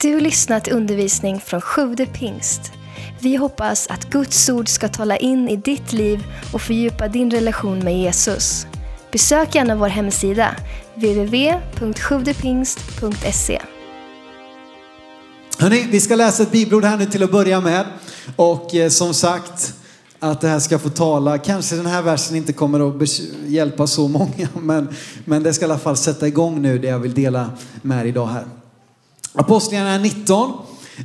Du har lyssnat till undervisning från Sjude pingst. Vi hoppas att Guds ord ska tala in i ditt liv och fördjupa din relation med Jesus. Besök gärna vår hemsida, www.sjuvdepingst.se. Hörrni, vi ska läsa ett bibelord här nu till att börja med. Och eh, som sagt, att det här ska få tala. Kanske den här versen inte kommer att hjälpa så många, men, men det ska i alla fall sätta igång nu det jag vill dela med er idag här. Apostlagärningarna 19,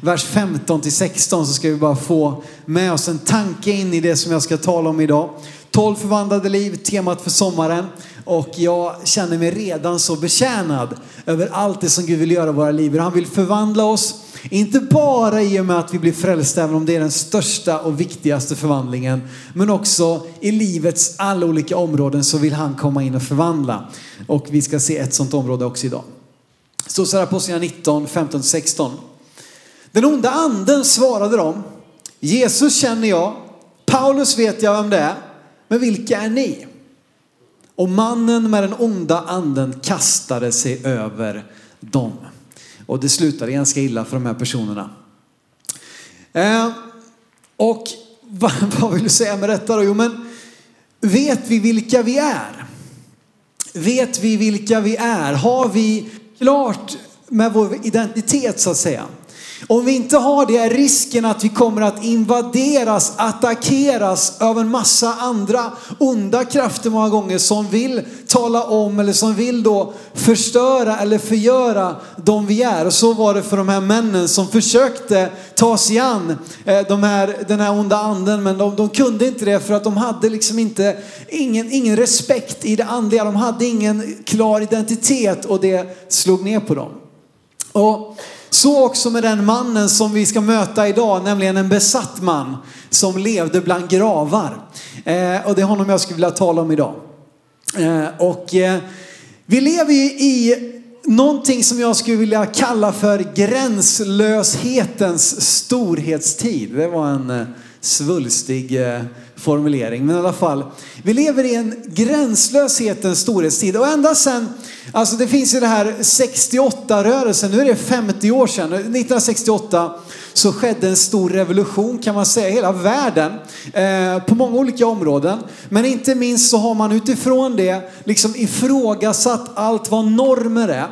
vers 15 till 16 så ska vi bara få med oss en tanke in i det som jag ska tala om idag. 12 förvandlade liv, temat för sommaren. Och jag känner mig redan så betjänad över allt det som Gud vill göra i våra liv. Han vill förvandla oss, inte bara i och med att vi blir frälsta, även om det är den största och viktigaste förvandlingen, men också i livets alla olika områden så vill han komma in och förvandla. Och vi ska se ett sådant område också idag står så här på sidan 19, 15-16. Den onda anden svarade dem. Jesus känner jag. Paulus vet jag vem det är. Men vilka är ni? Och mannen med den onda anden kastade sig över dem. Och det slutade ganska illa för de här personerna. Eh, och vad, vad vill du säga med detta då? Jo men vet vi vilka vi är? Vet vi vilka vi är? Har vi klart med vår identitet så att säga? Om vi inte har det är risken att vi kommer att invaderas, attackeras av en massa andra onda krafter många gånger som vill tala om eller som vill då förstöra eller förgöra de vi är. Och så var det för de här männen som försökte ta sig an eh, de här, den här onda anden men de, de kunde inte det för att de hade liksom inte ingen, ingen respekt i det andliga. De hade ingen klar identitet och det slog ner på dem. Och så också med den mannen som vi ska möta idag, nämligen en besatt man som levde bland gravar. Eh, och det är honom jag skulle vilja tala om idag. Eh, och eh, vi lever ju i någonting som jag skulle vilja kalla för gränslöshetens storhetstid. Det var en eh, svulstig eh, formulering, men i alla fall. Vi lever i en gränslöshetens storhetstid och ända sedan, alltså det finns ju det här 68-rörelsen, nu är det 50 år sedan, 1968 så skedde en stor revolution kan man säga i hela världen eh, på många olika områden. Men inte minst så har man utifrån det liksom ifrågasatt allt vad normer är.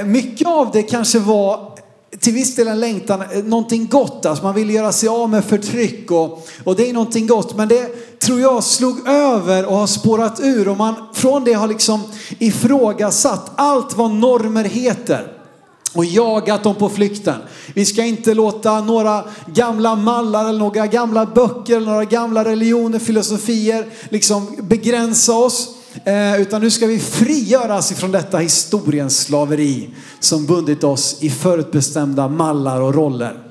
Eh, mycket av det kanske var till viss del en längtan, eh, någonting gott. Alltså man vill göra sig av med förtryck och, och det är någonting gott. Men det tror jag slog över och har spårat ur och man från det har liksom ifrågasatt allt vad normer heter och jagat dem på flykten. Vi ska inte låta några gamla mallar eller några gamla böcker några gamla religioner, filosofier liksom begränsa oss. Eh, utan nu ska vi frigöras ifrån detta historiens slaveri som bundit oss i förutbestämda mallar och roller.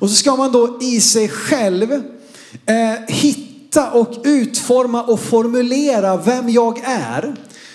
Och så ska man då i sig själv eh, hitta och utforma och formulera vem jag är.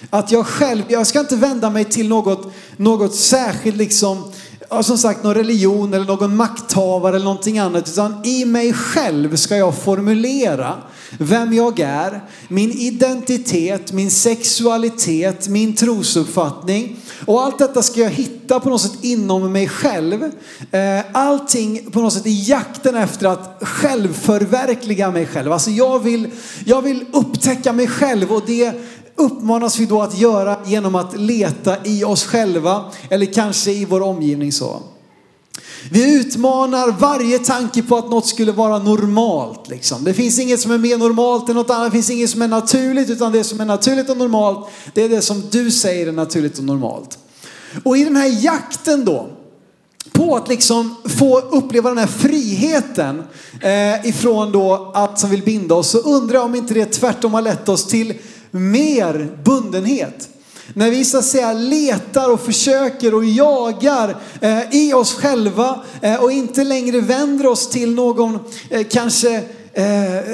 Att jag själv, jag ska inte vända mig till något, något särskilt liksom, ja, som sagt någon religion eller någon makthavare eller någonting annat. Utan i mig själv ska jag formulera vem jag är, min identitet, min sexualitet, min trosuppfattning. Och allt detta ska jag hitta på något sätt inom mig själv. Eh, allting på något sätt i jakten efter att självförverkliga mig själv. Alltså jag vill, jag vill upptäcka mig själv och det uppmanas vi då att göra genom att leta i oss själva eller kanske i vår omgivning så. Vi utmanar varje tanke på att något skulle vara normalt. Liksom. Det finns inget som är mer normalt än något annat. Det finns inget som är naturligt utan det som är naturligt och normalt det är det som du säger är naturligt och normalt. Och i den här jakten då på att liksom få uppleva den här friheten eh, ifrån då allt som vill binda oss så undrar jag om inte det tvärtom har lett oss till mer bundenhet. När vi så att säga letar och försöker och jagar eh, i oss själva eh, och inte längre vänder oss till någon eh, kanske eh,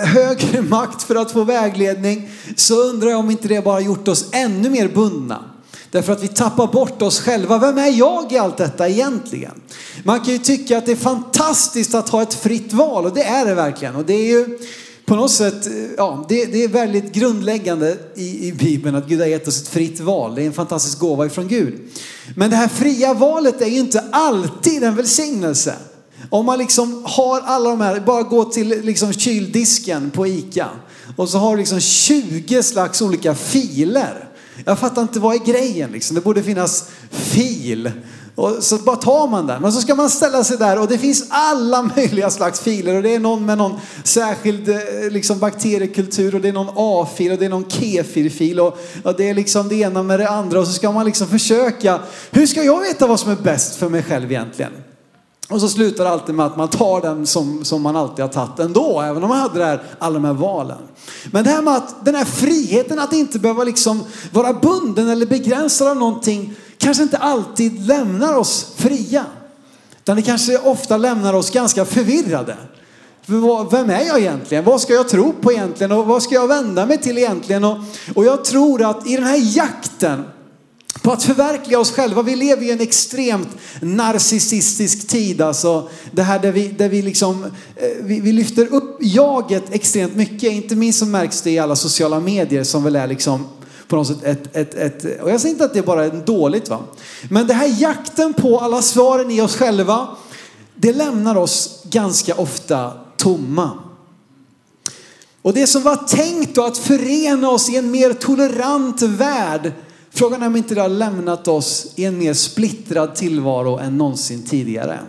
högre makt för att få vägledning så undrar jag om inte det bara gjort oss ännu mer bundna. Därför att vi tappar bort oss själva. Vem är jag i allt detta egentligen? Man kan ju tycka att det är fantastiskt att ha ett fritt val och det är det verkligen. Och det är ju på något sätt, ja, det, det är väldigt grundläggande i, i Bibeln att Gud har gett oss ett fritt val. Det är en fantastisk gåva ifrån Gud. Men det här fria valet är ju inte alltid en välsignelse. Om man liksom har alla de här, bara gå till liksom kyldisken på ICA och så har du liksom 20 slags olika filer. Jag fattar inte vad är grejen liksom. Det borde finnas fil. Och så bara tar man den. Men så ska man ställa sig där och det finns alla möjliga slags filer. Och det är någon med någon särskild eh, liksom, bakteriekultur och det är någon A-fil och det är någon kefirfil. Och, och det är liksom det ena med det andra. Och så ska man liksom försöka. Hur ska jag veta vad som är bäst för mig själv egentligen? Och så slutar det alltid med att man tar den som, som man alltid har tagit ändå, även om man hade där, alla de här valen. Men det här med att den här friheten att inte behöva liksom vara bunden eller begränsad av någonting kanske inte alltid lämnar oss fria. Utan det kanske ofta lämnar oss ganska förvirrade. Vem är jag egentligen? Vad ska jag tro på egentligen? Och vad ska jag vända mig till egentligen? Och, och jag tror att i den här jakten på att förverkliga oss själva. Vi lever i en extremt narcissistisk tid. Alltså det här där vi, där vi, liksom, eh, vi, vi, lyfter upp jaget extremt mycket. Inte minst så märks det i alla sociala medier som väl är liksom på något sätt ett, ett, ett, och jag säger inte att det bara är dåligt va. Men det här jakten på alla svaren i oss själva. Det lämnar oss ganska ofta tomma. Och det som var tänkt då att förena oss i en mer tolerant värld Frågan är om inte det har lämnat oss i en mer splittrad tillvaro än någonsin tidigare.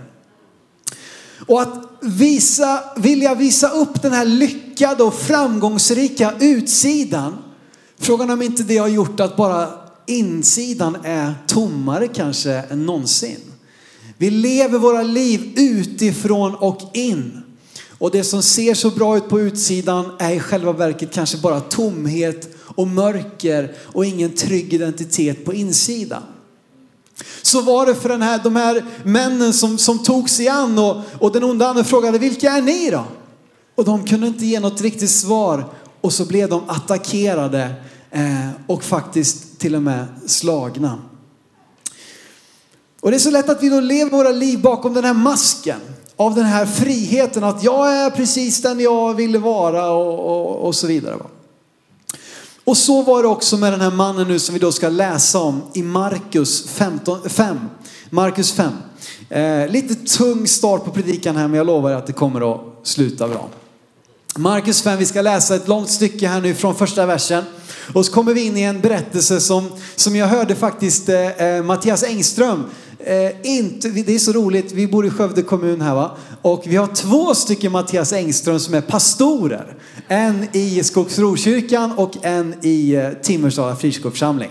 Och att visa, vilja visa upp den här lyckade och framgångsrika utsidan. Frågan är om inte det har gjort att bara insidan är tommare kanske än någonsin. Vi lever våra liv utifrån och in. Och det som ser så bra ut på utsidan är i själva verket kanske bara tomhet och mörker och ingen trygg identitet på insidan. Så var det för den här, de här männen som, som tog sig an och, och den onda anden frågade vilka är ni då? Och de kunde inte ge något riktigt svar och så blev de attackerade eh, och faktiskt till och med slagna. Och det är så lätt att vi då lever våra liv bakom den här masken av den här friheten att jag är precis den jag ville vara och, och, och så vidare. Och så var det också med den här mannen nu som vi då ska läsa om i Markus 15, 5. Markus 5. Eh, lite tung start på predikan här men jag lovar att det kommer att sluta bra. Markus 5, vi ska läsa ett långt stycke här nu från första versen. Och så kommer vi in i en berättelse som, som jag hörde faktiskt eh, eh Mattias Engström Eh, inte, det är så roligt, vi bor i Skövde kommun här va. Och vi har två stycken Mattias Engström som är pastorer. En i Skogsrokyrkan och en i eh, Timmersdala frikyrkoförsamling.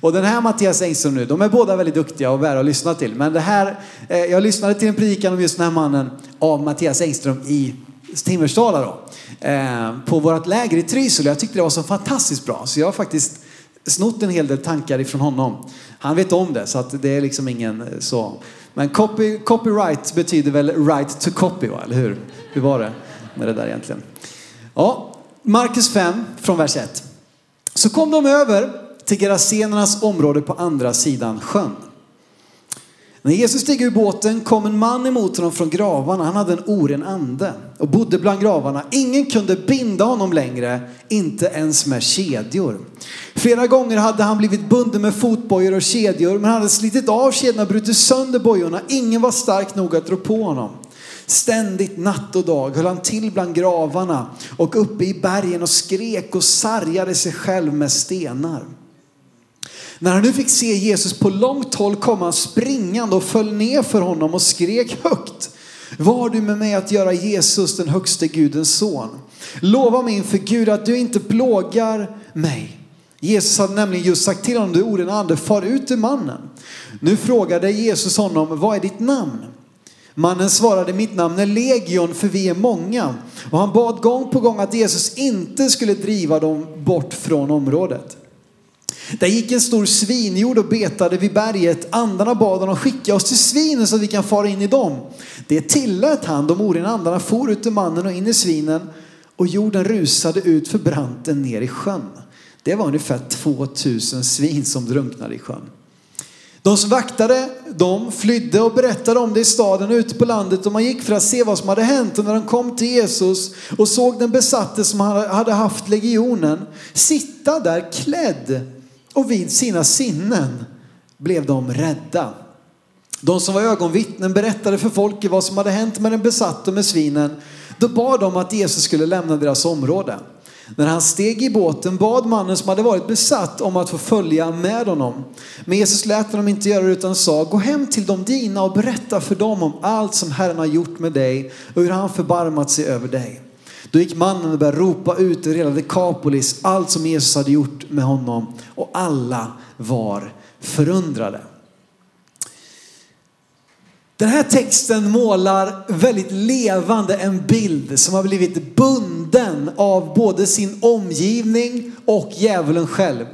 Och den här Mattias Engström nu, de är båda väldigt duktiga och värda att lyssna till. Men det här, eh, jag lyssnade till en predikan om just den här mannen av Mattias Engström i Timmersdala då. Eh, på vårt läger i Trysil. Jag tyckte det var så fantastiskt bra. Så jag har faktiskt snott en hel del tankar ifrån honom. Han vet om det så att det är liksom ingen eh, så. Men copy, copyright betyder väl right to copy, va? eller hur? Hur var det med det där egentligen? Ja, Markus 5 från vers 1. Så kom de över till Gerasenernas område på andra sidan sjön. När Jesus steg ur båten kom en man emot honom från gravarna. Han hade en oren ande och bodde bland gravarna. Ingen kunde binda honom längre, inte ens med kedjor. Flera gånger hade han blivit bunden med fotbojor och kedjor, men han hade slitit av kedjorna och brutit sönder bojorna. Ingen var stark nog att rå på honom. Ständigt natt och dag höll han till bland gravarna och uppe i bergen och skrek och sargade sig själv med stenar. När han nu fick se Jesus på långt håll kom han springande och föll ner för honom och skrek högt. Var du med mig att göra Jesus den högste Gudens son? Lova mig inför Gud att du inte plågar mig. Jesus hade nämligen just sagt till honom, du orden ande, far ut ur mannen. Nu frågade Jesus honom, vad är ditt namn? Mannen svarade, mitt namn är Legion för vi är många. Och han bad gång på gång att Jesus inte skulle driva dem bort från området. Där gick en stor svinjord och betade vid berget. Andarna bad honom skicka oss till svinen så att vi kan fara in i dem. Det tillät han. De orena andarna for ut ur mannen och in i svinen och jorden rusade ut för branten ner i sjön. Det var ungefär 2000 svin som drunknade i sjön. De som vaktade dem flydde och berättade om det i staden ute på landet och man gick för att se vad som hade hänt. Och när de kom till Jesus och såg den besatte som hade haft legionen sitta där klädd och vid sina sinnen blev de rädda. De som var ögonvittnen berättade för folket vad som hade hänt med den besatte och med svinen. Då bad de att Jesus skulle lämna deras område. När han steg i båten bad mannen som hade varit besatt om att få följa med honom. Men Jesus lät honom inte göra det utan sa, gå hem till de dina och berätta för dem om allt som Herren har gjort med dig och hur han förbarmat sig över dig. Då gick mannen och började ropa ut över hela Dekapolis allt som Jesus hade gjort med honom och alla var förundrade. Den här texten målar väldigt levande en bild som har blivit bunden av både sin omgivning och djävulen själv.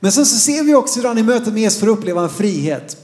Men sen så ser vi också hur han i mötet med Jesus får uppleva en frihet.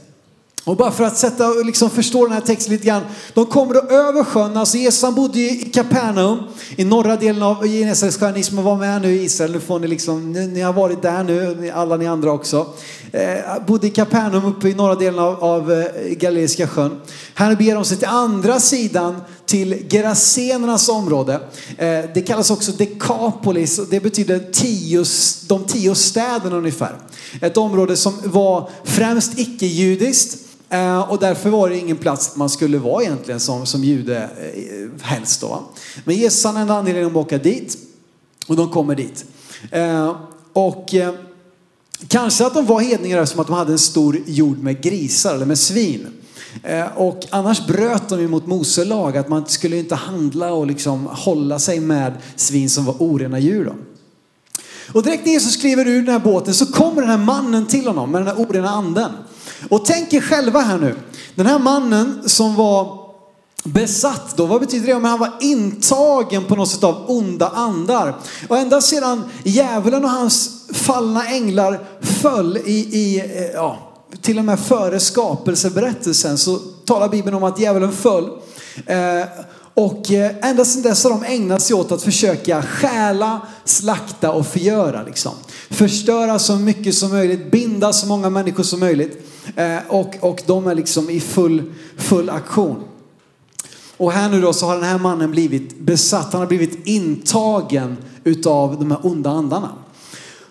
Och bara för att sätta, liksom förstå den här texten lite grann. De kommer då över sjön, alltså Jesus han bodde i Kapernaum, i norra delen av Genesaretsjön. Ni som var med nu i Israel, nu får ni liksom, ni, ni har varit där nu, alla ni andra också. Eh, bodde i Kapernaum uppe i norra delen av, av eh, Galileiska sjön. Här beger de sig till andra sidan till Gerasenernas område. Eh, det kallas också Dekapolis och det betyder tio, de tio städerna ungefär. Ett område som var främst icke-judiskt eh, och därför var det ingen plats man skulle vara egentligen som, som jude eh, helst då. Men Jesus han en anledning att åka dit och de kommer dit. Och kanske att de var hedningar eftersom att de hade en stor jord med grisar eller med svin. Eh, och annars bröt de ju mot Mose lag att man skulle inte handla och liksom hålla sig med svin som var orena djur. Då. Och direkt när Jesus skriver ur den här båten så kommer den här mannen till honom med den här orena anden. Och tänk er själva här nu. Den här mannen som var besatt då, vad betyder det? Om han var intagen på något sätt av onda andar. Och ända sedan djävulen och hans fallna änglar föll i, i eh, ja, till och med före skapelseberättelsen så talar Bibeln om att djävulen föll. Eh, och eh, ända sedan dess har de ägnat sig åt att försöka stjäla, slakta och förgöra. Liksom. Förstöra så mycket som möjligt, binda så många människor som möjligt. Eh, och, och de är liksom i full, full aktion. Och här nu då så har den här mannen blivit besatt, han har blivit intagen utav de här onda andarna.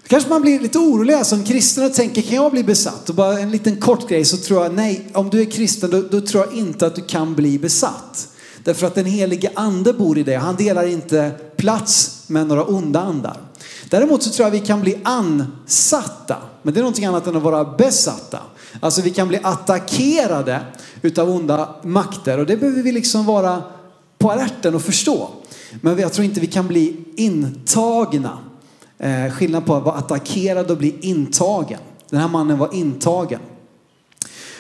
Kanske man blir lite orolig alltså, som kristen och tänker, kan jag bli besatt? Och bara en liten kort grej så tror jag, nej, om du är kristen då, då tror jag inte att du kan bli besatt. Därför att den helige ande bor i dig. Han delar inte plats med några onda andar. Däremot så tror jag vi kan bli ansatta. Men det är någonting annat än att vara besatta. Alltså vi kan bli attackerade utav onda makter och det behöver vi liksom vara på alerten och förstå. Men jag tror inte vi kan bli intagna. Eh, skillnad på att vara attackerad och bli intagen. Den här mannen var intagen.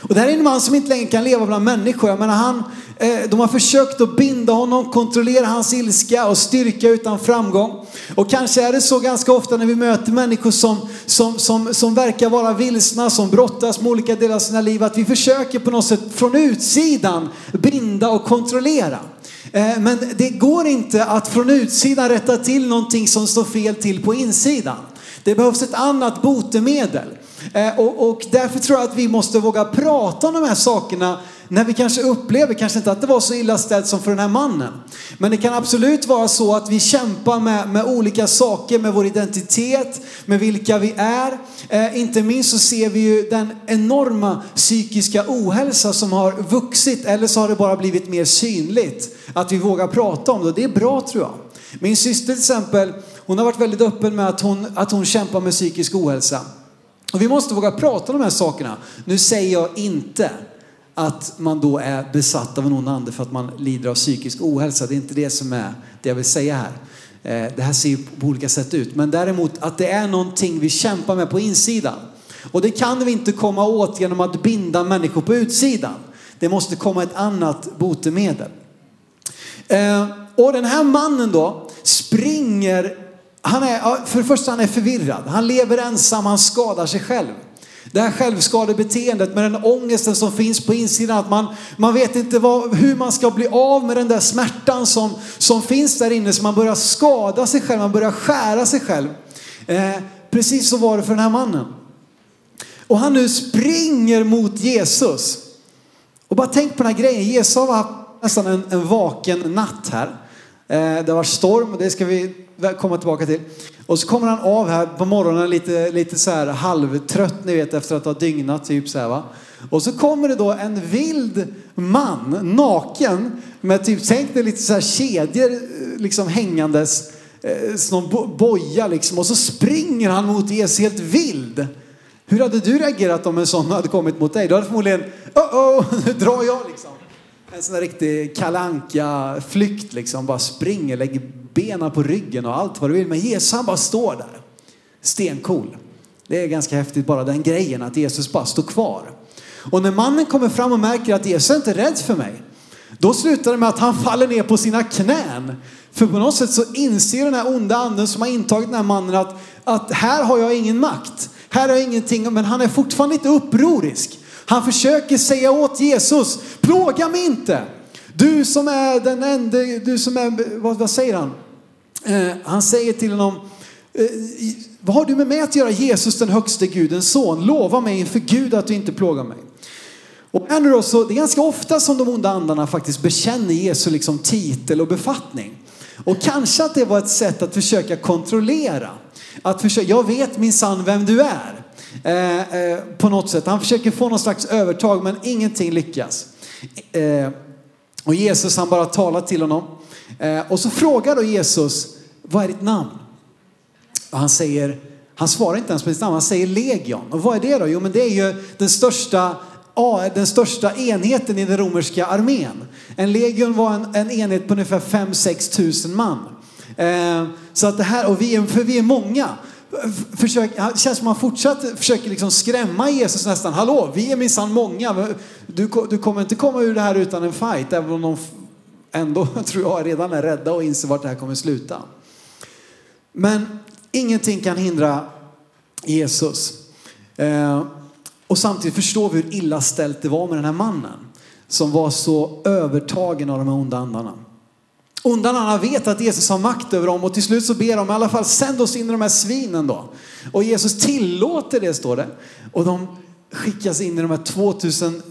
Och det här är en man som inte längre kan leva bland människor. Jag menar han, eh, de har försökt att binda honom, kontrollera hans ilska och styrka utan framgång. Och kanske är det så ganska ofta när vi möter människor som, som, som, som verkar vara vilsna, som brottas med olika delar av sina liv, att vi försöker på något sätt från utsidan binda och kontrollera. Eh, men det går inte att från utsidan rätta till någonting som står fel till på insidan. Det behövs ett annat botemedel. Eh, och därför tror jag att vi måste våga prata om de här sakerna när vi kanske upplever, kanske inte att det var så illa ställt som för den här mannen. Men det kan absolut vara så att vi kämpar med, med olika saker, med vår identitet, med vilka vi är. Eh, inte minst så ser vi ju den enorma psykiska ohälsa som har vuxit, eller så har det bara blivit mer synligt. Att vi vågar prata om det, det är bra tror jag. Min syster till exempel, hon har varit väldigt öppen med att hon, att hon kämpar med psykisk ohälsa. Och vi måste våga prata om de här sakerna. Nu säger jag inte att man då är besatt av en ond ande för att man lider av psykisk ohälsa. Det är inte det som är det jag vill säga här. Eh, det här ser ju på olika sätt ut. Men däremot att det är någonting vi kämpar med på insidan. Och det kan vi inte komma åt genom att binda människor på utsidan. Det måste komma ett annat botemedel. Eh, och den här mannen då springer han är, för det första han är förvirrad. Han lever ensam, han skadar sig själv. Det här självskadebeteendet med den ångesten som finns på insidan. Att man, man vet inte vad, hur man ska bli av med den där smärtan som, som finns där inne. Så man börjar skada sig själv, man börjar skära sig själv. Eh, precis så var det för den här mannen. Och han nu springer mot Jesus. Och bara tänk på den här grejen. Jesus har haft nästan en, en vaken natt här. Eh, det det var storm, och det ska vi komma tillbaka till. Och så kommer han av här på morgonen lite, lite så här halvtrött, ni vet efter att ha dygnat typ så här va. Och så kommer det då en vild man, naken, med typ, tänk dig lite så här kedjor eh, liksom hängandes, eh, någon boja liksom. Och så springer han mot Jesus helt vild. Hur hade du reagerat om en sån hade kommit mot dig? Du hade förmodligen, oh oh, nu drar jag liksom. En sån där riktig kalanka flykt liksom. Bara springer, lägger benen på ryggen och allt vad du vill. Men Jesus han bara står där. Stencool. Det är ganska häftigt bara den grejen att Jesus bara står kvar. Och när mannen kommer fram och märker att Jesus är inte rädd för mig. Då slutar det med att han faller ner på sina knän. För på något sätt så inser den här onda anden som har intagit den här mannen att, att här har jag ingen makt. Här har jag ingenting, men han är fortfarande inte upprorisk. Han försöker säga åt Jesus, plåga mig inte. Du som är den enda, du som är, vad, vad säger han? Eh, han säger till honom, eh, vad har du med mig att göra Jesus den högste Gudens son? Lova mig inför Gud att du inte plågar mig. Och här då så, det är ganska ofta som de onda andarna faktiskt bekänner Jesu liksom titel och befattning. Och kanske att det var ett sätt att försöka kontrollera. Att försöka, jag vet min sann vem du är. Eh, eh, på något sätt. Han försöker få någon slags övertag men ingenting lyckas. Eh, och Jesus han bara talar till honom. Eh, och så frågar då Jesus, vad är ditt namn? Och han säger, han svarar inte ens på sitt namn, han säger legion. Och vad är det då? Jo men det är ju den största den största enheten i den romerska armén. En legion var en, en enhet på ungefär 5-6 tusen man. Eh, så att det här, och vi är, för vi är många. Försök, det känns som att han fortsatt försöker liksom skrämma Jesus nästan. Hallå, vi är minsann många. Du, du kommer inte komma ur det här utan en fight. Även om de ändå, tror jag, redan är rädda och inser vart det här kommer sluta. Men ingenting kan hindra Jesus. Eh, och samtidigt förstår vi hur illa ställt det var med den här mannen. Som var så övertagen av de här onda andarna. Ondarna vet att Jesus har makt över dem och till slut så ber de i alla fall sänd oss in i de här svinen då. Och Jesus tillåter det står det. Och de skickas in i de här 2000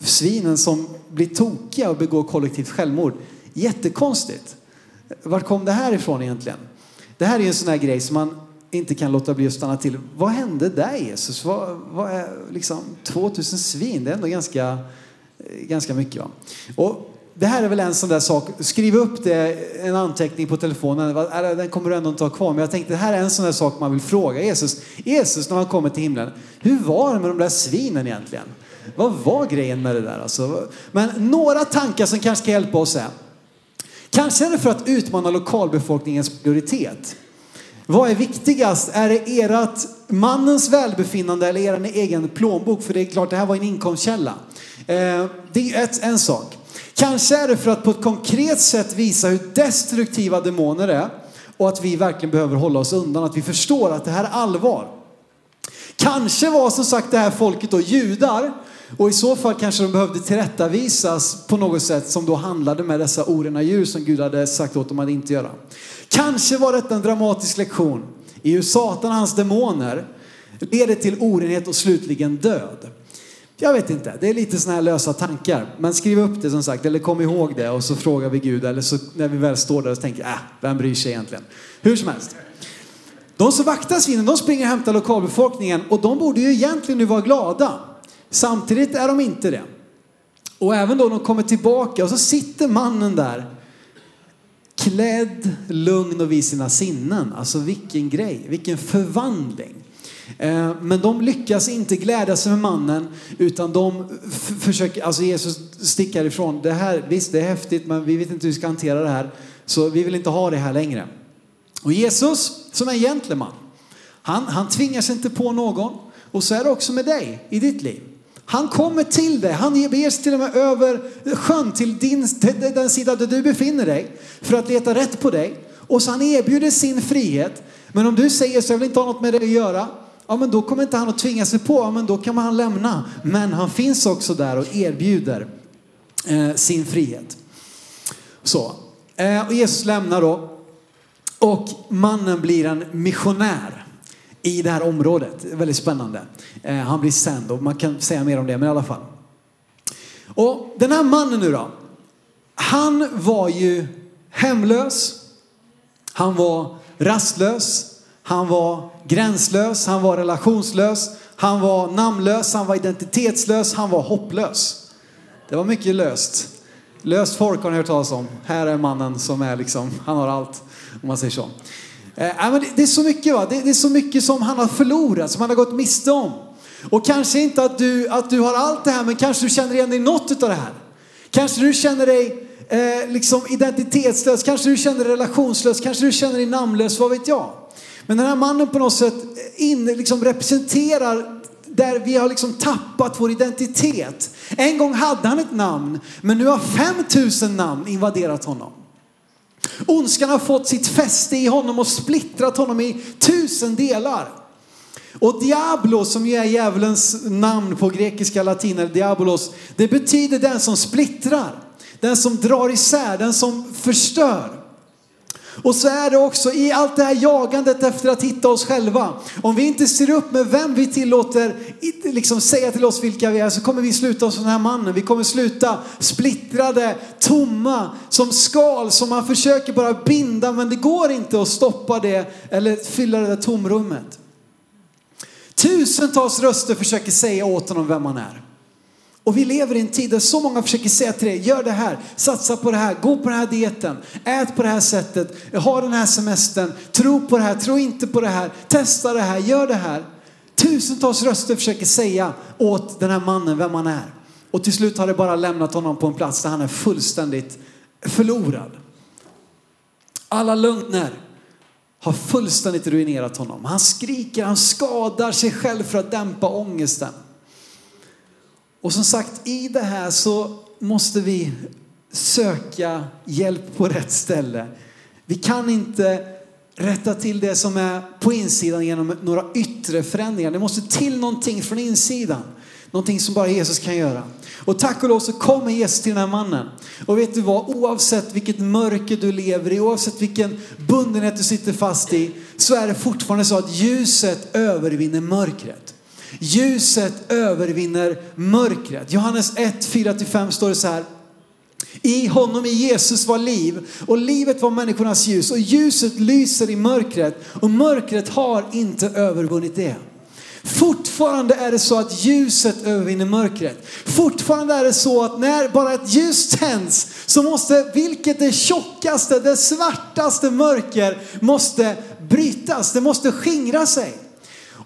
svinen som blir tokiga och begår kollektivt självmord. Jättekonstigt. Var kom det här ifrån egentligen? Det här är en sån här grej som man inte kan låta bli att stanna till. Vad hände där Jesus? Vad, vad är liksom 2000 svin? Det är ändå ganska, ganska mycket. Va? Och det här är väl en sån där sak, skriv upp det, en anteckning på telefonen, den kommer du ändå inte ha kvar. Men jag tänkte det här är en sån där sak man vill fråga Jesus. Jesus när han kommer till himlen, hur var det med de där svinen egentligen? Vad var grejen med det där alltså? Men några tankar som kanske ska hjälpa oss är, kanske är det för att utmana lokalbefolkningens prioritet. Vad är viktigast? Är det ert mannens välbefinnande eller er egen plånbok? För det är klart, det här var en inkomstkälla. Eh, det är ett, en sak. Kanske är det för att på ett konkret sätt visa hur destruktiva demoner är och att vi verkligen behöver hålla oss undan, att vi förstår att det här är allvar. Kanske var som sagt det här folket då judar och i så fall kanske de behövde tillrättavisas på något sätt som då handlade med dessa orena djur som Gud hade sagt åt dem att inte göra. Kanske var detta en dramatisk lektion i hur Satan och hans demoner leder till orenhet och slutligen död. Jag vet inte, det är lite sådana här lösa tankar. Men skriv upp det som sagt, eller kom ihåg det och så frågar vi Gud. Eller så när vi väl står där och tänker, äh, vem bryr sig egentligen? Hur som helst. De som vaktar svinen, de springer och hämtar lokalbefolkningen och de borde ju egentligen nu vara glada. Samtidigt är de inte det. Och även då de kommer tillbaka och så sitter mannen där klädd, lugn och vid sina sinnen. Alltså vilken grej, vilken förvandling. Eh, men de lyckas inte glädja sig med mannen utan de försöker, alltså Jesus sticker ifrån. Det här, visst det är häftigt men vi vet inte hur vi ska hantera det här. Så vi vill inte ha det här längre. Och Jesus som är en gentleman, han, han tvingar sig inte på någon. Och så är det också med dig i ditt liv. Han kommer till dig, han beger sig till och med över sjön till din, den sida där du befinner dig för att leta rätt på dig. Och så han erbjuder sin frihet. Men om du säger så jag vill inte ha något med det att göra, ja men då kommer inte han att tvinga sig på, ja men då kan han lämna. Men han finns också där och erbjuder eh, sin frihet. Så, eh, och Jesus lämnar då och mannen blir en missionär i det här området. Väldigt spännande. Eh, han blir sänd och man kan säga mer om det, men i alla fall. Och den här mannen nu då. Han var ju hemlös. Han var rastlös. Han var gränslös. Han var relationslös. Han var namnlös. Han var identitetslös. Han var hopplös. Det var mycket löst. Löst folk har ni hört talas om. Här är mannen som är liksom, han har allt. Om man säger så. Eh, men det, är så mycket va. Det, är så mycket som han har förlorat, som han har gått miste om. Och kanske inte att du, att du har allt det här, men kanske du känner igen dig i något av det här. Kanske du känner dig eh, liksom identitetslös, kanske du känner dig relationslös, kanske du känner dig namnlös, vad vet jag. Men den här mannen på något sätt in, liksom representerar där vi har liksom tappat vår identitet. En gång hade han ett namn, men nu har 5000 namn invaderat honom. Ondskan har fått sitt fäste i honom och splittrat honom i tusen delar. Och Diablo, som ju är djävulens namn på grekiska latin, eller diabolos, det betyder den som splittrar, den som drar isär, den som förstör. Och så är det också i allt det här jagandet efter att hitta oss själva. Om vi inte ser upp med vem vi tillåter liksom säga till oss vilka vi är så kommer vi sluta som den här mannen. Vi kommer sluta splittrade, tomma, som skal som man försöker bara binda men det går inte att stoppa det eller fylla det där tomrummet. Tusentals röster försöker säga åt honom vem han är. Och vi lever i en tid där så många försöker säga till dig, gör det här, satsa på det här, gå på den här dieten, ät på det här sättet, ha den här semestern, tro på det här, tro inte på det här, testa det här, gör det här. Tusentals röster försöker säga åt den här mannen vem han är. Och till slut har det bara lämnat honom på en plats där han är fullständigt förlorad. Alla lögner har fullständigt ruinerat honom. Han skriker, han skadar sig själv för att dämpa ångesten. Och som sagt, i det här så måste vi söka hjälp på rätt ställe. Vi kan inte rätta till det som är på insidan genom några yttre förändringar. Det måste till någonting från insidan. Någonting som bara Jesus kan göra. Och tack och lov så kommer Jesus till den här mannen. Och vet du vad? Oavsett vilket mörker du lever i, oavsett vilken bundenhet du sitter fast i, så är det fortfarande så att ljuset övervinner mörkret. Ljuset övervinner mörkret. Johannes 1, 4-5 står det så här. I honom, i Jesus var liv och livet var människornas ljus och ljuset lyser i mörkret och mörkret har inte övervunnit det. Fortfarande är det så att ljuset övervinner mörkret. Fortfarande är det så att när bara ett ljus tänds så måste, vilket det tjockaste, det svartaste mörker måste brytas. Det måste skingra sig.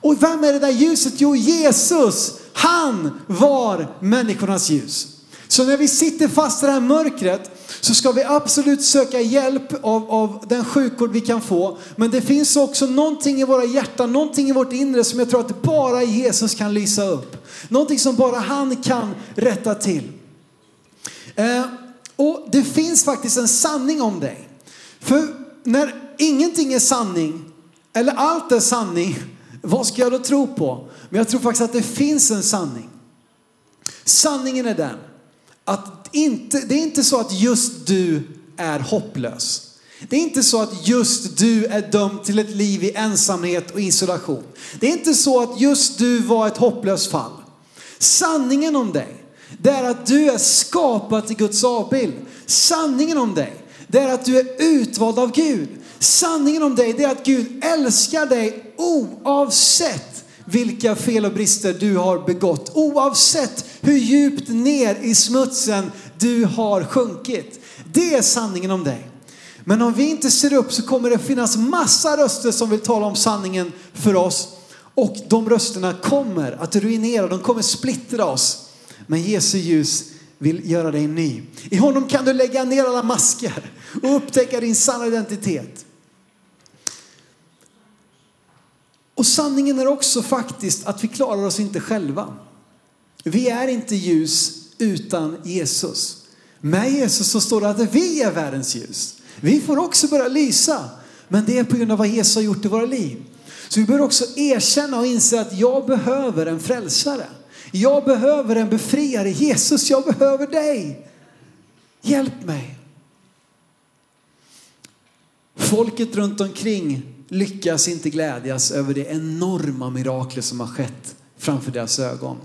Och vem är det där ljuset? Jo, Jesus. Han var människornas ljus. Så när vi sitter fast i det här mörkret så ska vi absolut söka hjälp av, av den sjukvård vi kan få. Men det finns också någonting i våra hjärtan, någonting i vårt inre som jag tror att bara Jesus kan lysa upp. Någonting som bara han kan rätta till. Eh, och det finns faktiskt en sanning om dig. För när ingenting är sanning, eller allt är sanning, vad ska jag då tro på? Men jag tror faktiskt att det finns en sanning. Sanningen är den att inte, det är inte så att just du är hopplös. Det är inte så att just du är dömd till ett liv i ensamhet och isolation. Det är inte så att just du var ett hopplöst fall. Sanningen om dig, det är att du är skapad till Guds avbild. Sanningen om dig, det är att du är utvald av Gud. Sanningen om dig, det är att Gud älskar dig oavsett vilka fel och brister du har begått. Oavsett hur djupt ner i smutsen du har sjunkit. Det är sanningen om dig. Men om vi inte ser upp så kommer det finnas massa röster som vill tala om sanningen för oss. Och de rösterna kommer att ruinera, de kommer splittra oss. Men Jesu ljus vill göra dig ny. I honom kan du lägga ner alla masker och upptäcka din sanna identitet. Och sanningen är också faktiskt att vi klarar oss inte själva. Vi är inte ljus utan Jesus. Med Jesus så står det att vi är världens ljus. Vi får också börja lysa, men det är på grund av vad Jesus har gjort i våra liv. Så vi bör också erkänna och inse att jag behöver en frälsare. Jag behöver en befriare. Jesus, jag behöver dig. Hjälp mig. Folket runt omkring lyckas inte glädjas över det enorma miraklet som har skett framför deras ögon.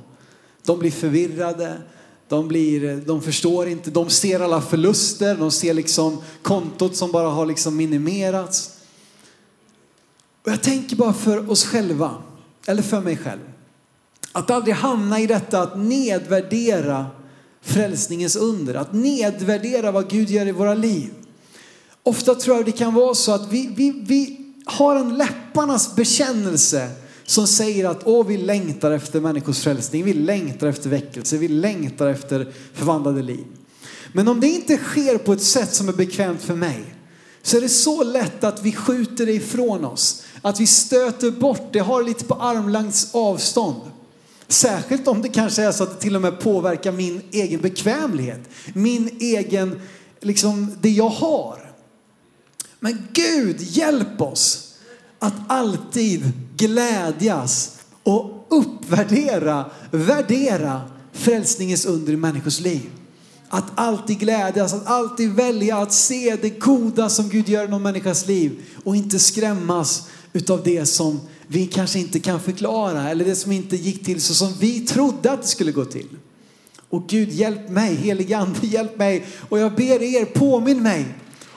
De blir förvirrade, de, blir, de förstår inte, de ser alla förluster, de ser liksom kontot som bara har liksom minimerats. Och jag tänker bara för oss själva, eller för mig själv, att aldrig hamna i detta att nedvärdera frälsningens under, att nedvärdera vad Gud gör i våra liv. Ofta tror jag det kan vara så att vi, vi, vi har en läpparnas bekännelse som säger att Åh, vi längtar efter människors frälsning, vi längtar efter väckelse, vi längtar efter förvandlade liv. Men om det inte sker på ett sätt som är bekvämt för mig så är det så lätt att vi skjuter det ifrån oss. Att vi stöter bort det, har lite på armlängds avstånd. Särskilt om det kanske är så att det till och med påverkar min egen bekvämlighet. Min egen, liksom det jag har. Men Gud hjälp oss att alltid glädjas och uppvärdera, värdera frälsningens under i människors liv. Att alltid glädjas, att alltid välja att se det goda som Gud gör i någon människas liv och inte skrämmas utav det som vi kanske inte kan förklara eller det som inte gick till så som vi trodde att det skulle gå till. Och Gud hjälp mig, helige ande hjälp mig och jag ber er påminn mig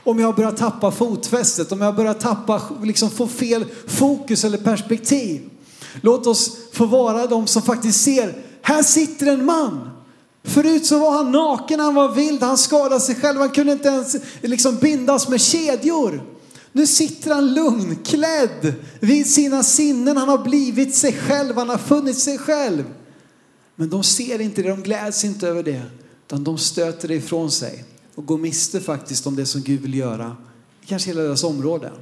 om jag börjar tappa fotfästet, om jag börjar tappa, liksom få fel fokus eller perspektiv. Låt oss få vara de som faktiskt ser, här sitter en man. Förut så var han naken, han var vild, han skadade sig själv, han kunde inte ens liksom bindas med kedjor. Nu sitter han lugn, klädd vid sina sinnen, han har blivit sig själv, han har funnit sig själv. Men de ser inte det, de gläds inte över det, utan de stöter det ifrån sig och går miste faktiskt om det som Gud vill göra i kanske hela deras område.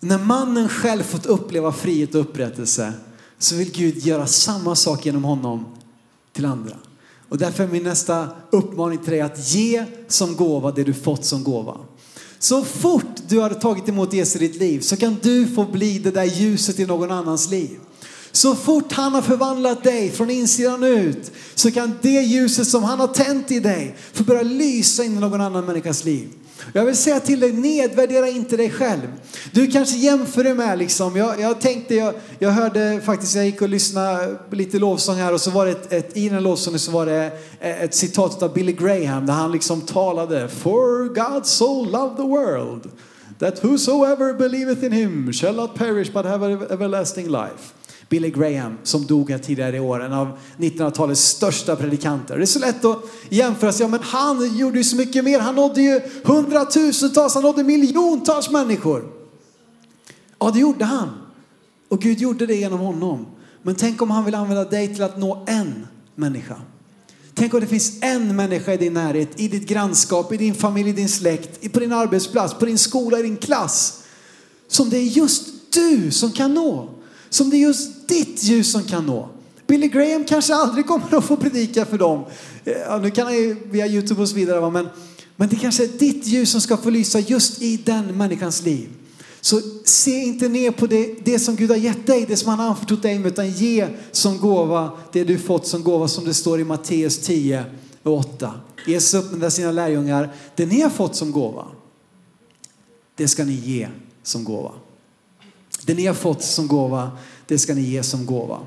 När mannen själv fått uppleva frihet och upprättelse så vill Gud göra samma sak genom honom till andra. Och därför är min nästa uppmaning till dig att ge som gåva det du fått som gåva. Så fort du har tagit emot Jesus i ditt liv så kan du få bli det där ljuset i någon annans liv. Så fort han har förvandlat dig från insidan ut så kan det ljuset som han har tänt i dig få börja lysa in i någon annan människas liv. Jag vill säga till dig, nedvärdera inte dig själv. Du kanske jämför dig med liksom, jag, jag tänkte, jag, jag hörde faktiskt, jag gick och lyssnade på lite lovsång här och så var det ett, ett i den lovsången så var det eh, ett citat av Billy Graham där han liksom talade, For God so loved the world that whosoever believeth in him shall not perish but have everlasting life. Billy Graham som dog här tidigare i år, en av 1900-talets största predikanter. Det är så lätt att jämföra sig, ja, men han gjorde ju så mycket mer. Han nådde ju hundratusentals, han nådde miljontals människor. Ja, det gjorde han. Och Gud gjorde det genom honom. Men tänk om han vill använda dig till att nå en människa. Tänk om det finns en människa i din närhet, i ditt grannskap, i din familj, i din släkt, på din arbetsplats, på din skola, i din klass. Som det är just du som kan nå. Som det är just ditt ljus som kan nå. Billy Graham kanske aldrig kommer att få predika för dem. Eh, ja, nu kan han ju via Youtube och så vidare. Men, men det kanske är ditt ljus som ska få lysa just i den människans liv. Så se inte ner på det, det som Gud har gett dig, det som han har anförtrott dig med, utan ge som gåva det du fått som gåva som det står i Matteus 10 och 8. Jesus uppmuntrar sina lärjungar, det ni har fått som gåva, det ska ni ge som gåva. Det ni har fått som gåva, det ska ni ge som gåva.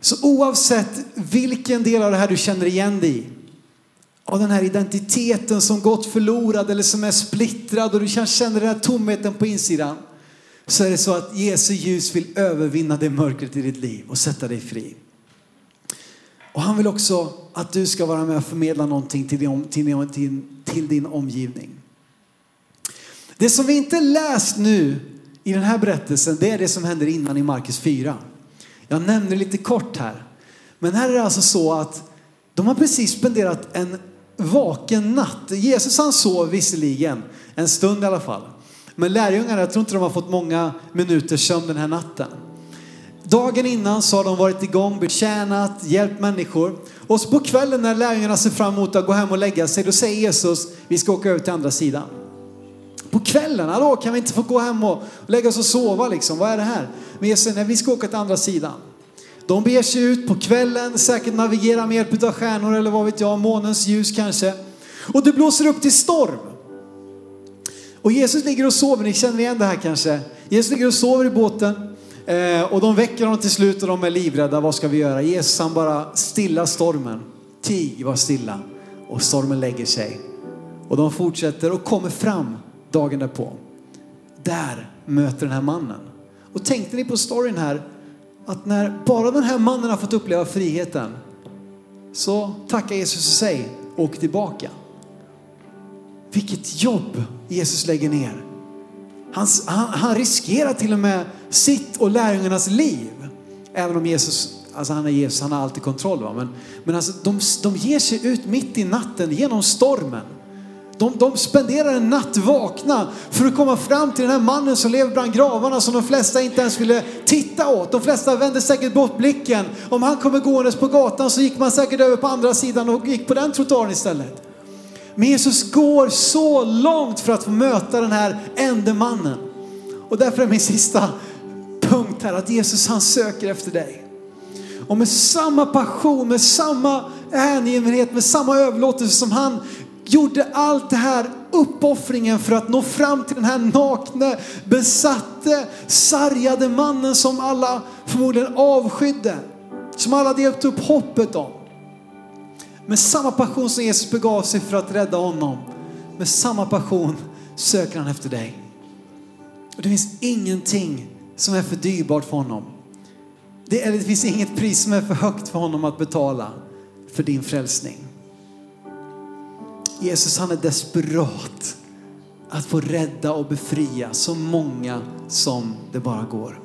Så oavsett vilken del av det här du känner igen dig i, av den här identiteten som gått förlorad eller som är splittrad och du kanske känner den här tomheten på insidan, så är det så att Jesu ljus vill övervinna det mörkret i ditt liv och sätta dig fri. Och han vill också att du ska vara med och förmedla någonting till din, till, till, till din omgivning. Det som vi inte läst nu i den här berättelsen, det är det som händer innan i Markus 4. Jag nämner lite kort här. Men här är det alltså så att de har precis spenderat en vaken natt. Jesus han sov visserligen, en stund i alla fall. Men lärjungarna, jag tror inte de har fått många minuters sömn den här natten. Dagen innan så har de varit igång, betjänat, hjälpt människor. Och så på kvällen när lärjungarna ser fram emot att gå hem och lägga sig, då säger Jesus, vi ska åka över till andra sidan på kvällen. Hallå, kan vi inte få gå hem och lägga oss och sova liksom? Vad är det här? Men Jesus säger, nej vi ska åka till andra sidan. De beger sig ut på kvällen, säkert navigerar med hjälp av stjärnor eller vad vet jag, månens ljus kanske. Och det blåser upp till storm. Och Jesus ligger och sover, ni känner igen det här kanske. Jesus ligger och sover i båten eh, och de väcker honom till slut och de är livrädda. Vad ska vi göra? Jesus han bara stilla stormen. Tig, var stilla. Och stormen lägger sig. Och de fortsätter och kommer fram dagen därpå. Där möter den här mannen. Och tänkte ni på storyn här? Att när bara den här mannen har fått uppleva friheten så tackar Jesus och sig och åker tillbaka. Vilket jobb Jesus lägger ner. Han, han, han, riskerar till och med sitt och lärjungarnas liv. Även om Jesus, alltså han är Jesus, han har alltid kontroll. Va? Men, men alltså, de, de ger sig ut mitt i natten genom stormen. De, de spenderar en natt vakna för att komma fram till den här mannen som lever bland gravarna som de flesta inte ens ville titta åt. De flesta vände säkert bort blicken. Om han kommer gåendes på gatan så gick man säkert över på andra sidan och gick på den trottoaren istället. Men Jesus går så långt för att få möta den här ende mannen. Och därför är min sista punkt här att Jesus han söker efter dig. Och med samma passion, med samma hängivenhet, med samma överlåtelse som han gjorde allt det här uppoffringen för att nå fram till den här nakne, besatte, sargade mannen som alla förmodligen avskydde. Som alla hade upp hoppet om. Med samma passion som Jesus begav sig för att rädda honom, med samma passion söker han efter dig. Och det finns ingenting som är för dyrbart för honom. Det, eller det finns inget pris som är för högt för honom att betala för din frälsning. Jesus han är desperat att få rädda och befria så många som det bara går.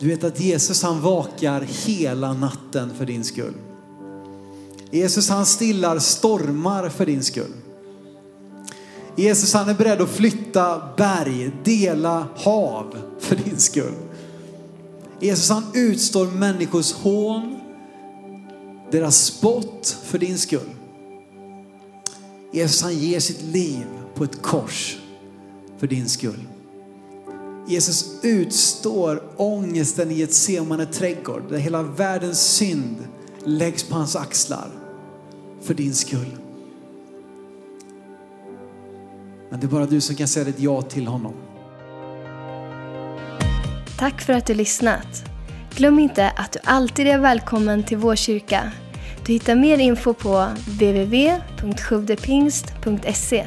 Du vet att Jesus han vakar hela natten för din skull. Jesus han stillar stormar för din skull. Jesus han är beredd att flytta berg, dela hav för din skull. Jesus han utstår människors hån, deras spott för din skull. Jesus han ger sitt liv på ett kors för din skull. Jesus utstår ångesten i ett semane trädgård där hela världens synd läggs på hans axlar för din skull. Men det är bara du som kan säga ett ja till honom. Tack för att du lyssnat. Glöm inte att du alltid är välkommen till vår kyrka. Du hittar mer info på www.sjuvdepingst.se